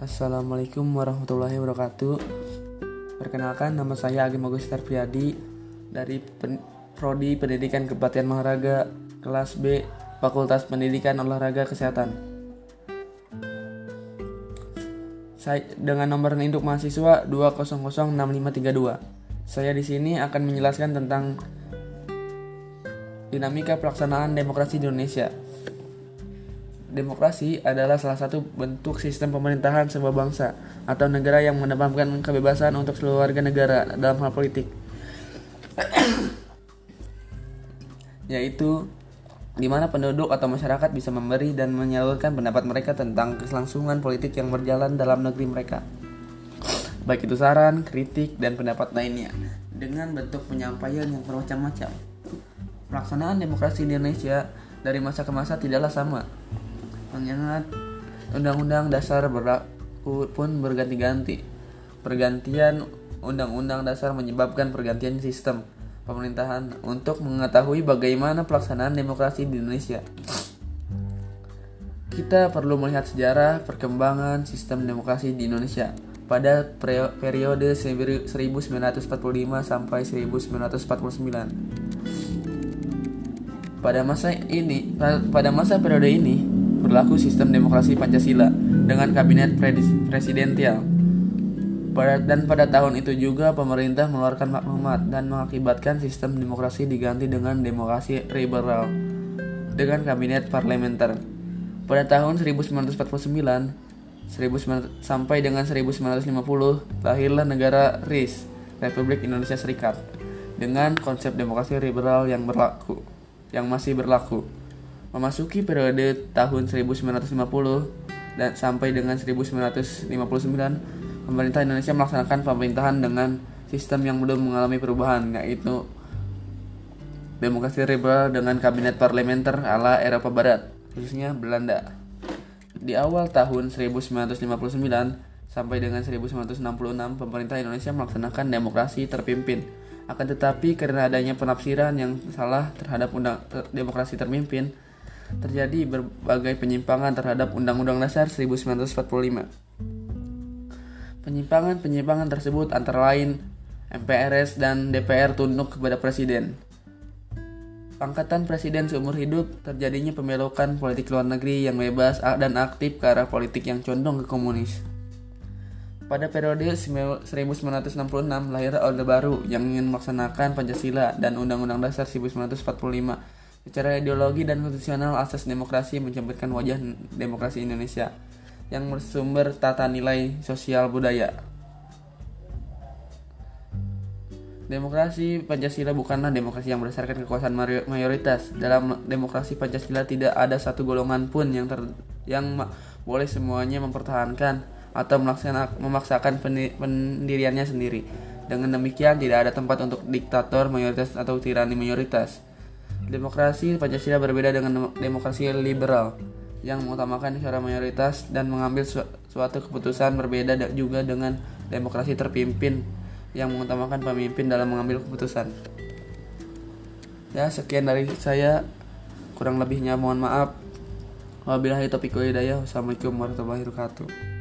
Assalamualaikum warahmatullahi wabarakatuh. Perkenalkan nama saya Agim Agus Priyadi dari Pen Prodi Pendidikan Kepatian Olahraga kelas B Fakultas Pendidikan Olahraga Kesehatan. Saya dengan nomor induk mahasiswa 2006532. Saya di sini akan menjelaskan tentang dinamika pelaksanaan demokrasi di Indonesia. Demokrasi adalah salah satu bentuk sistem pemerintahan sebuah bangsa atau negara yang menempatkan kebebasan untuk seluruh warga negara dalam hal politik. Yaitu di mana penduduk atau masyarakat bisa memberi dan menyalurkan pendapat mereka tentang kelangsungan politik yang berjalan dalam negeri mereka. Baik itu saran, kritik, dan pendapat lainnya dengan bentuk penyampaian yang bermacam-macam. Pelaksanaan demokrasi di Indonesia dari masa ke masa tidaklah sama mengingat undang-undang dasar berlaku pun berganti-ganti. Pergantian undang-undang dasar menyebabkan pergantian sistem pemerintahan untuk mengetahui bagaimana pelaksanaan demokrasi di Indonesia. Kita perlu melihat sejarah perkembangan sistem demokrasi di Indonesia pada periode 1945 sampai 1949. Pada masa ini, pada masa periode ini, berlaku sistem demokrasi Pancasila dengan kabinet presidensial. Dan pada tahun itu juga pemerintah mengeluarkan maklumat dan mengakibatkan sistem demokrasi diganti dengan demokrasi liberal dengan kabinet parlementer. Pada tahun 1949 19, sampai dengan 1950 lahirlah negara RIS, Republik Indonesia Serikat, dengan konsep demokrasi liberal yang berlaku, yang masih berlaku. Memasuki periode tahun 1950 dan sampai dengan 1959, pemerintah Indonesia melaksanakan pemerintahan dengan sistem yang belum mengalami perubahan, yaitu demokrasi liberal dengan kabinet parlementer ala Eropa Barat, khususnya Belanda. Di awal tahun 1959 sampai dengan 1966, pemerintah Indonesia melaksanakan demokrasi terpimpin. Akan tetapi karena adanya penafsiran yang salah terhadap undang demokrasi terpimpin, terjadi berbagai penyimpangan terhadap Undang-Undang Dasar 1945. Penyimpangan-penyimpangan tersebut antara lain MPRS dan DPR tunduk kepada presiden. Pangkatan presiden seumur hidup terjadinya pembelokan politik luar negeri yang bebas dan aktif ke arah politik yang condong ke komunis. Pada periode 1966 lahir Orde Baru yang ingin melaksanakan Pancasila dan Undang-Undang Dasar 1945 Secara ideologi dan konstitusional, asas demokrasi mencerminkan wajah demokrasi Indonesia yang bersumber tata nilai sosial budaya. Demokrasi Pancasila bukanlah demokrasi yang berdasarkan kekuasaan mayoritas. Dalam demokrasi Pancasila tidak ada satu golongan pun yang ter, yang boleh semuanya mempertahankan atau memaksakan pendiriannya sendiri. Dengan demikian tidak ada tempat untuk diktator mayoritas atau tirani mayoritas. Demokrasi Pancasila berbeda dengan demokrasi liberal yang mengutamakan suara mayoritas dan mengambil su suatu keputusan berbeda juga dengan demokrasi terpimpin yang mengutamakan pemimpin dalam mengambil keputusan. Ya, sekian dari saya. Kurang lebihnya mohon maaf. Wabillahi taufiq hidayah. Wassalamualaikum warahmatullahi wabarakatuh.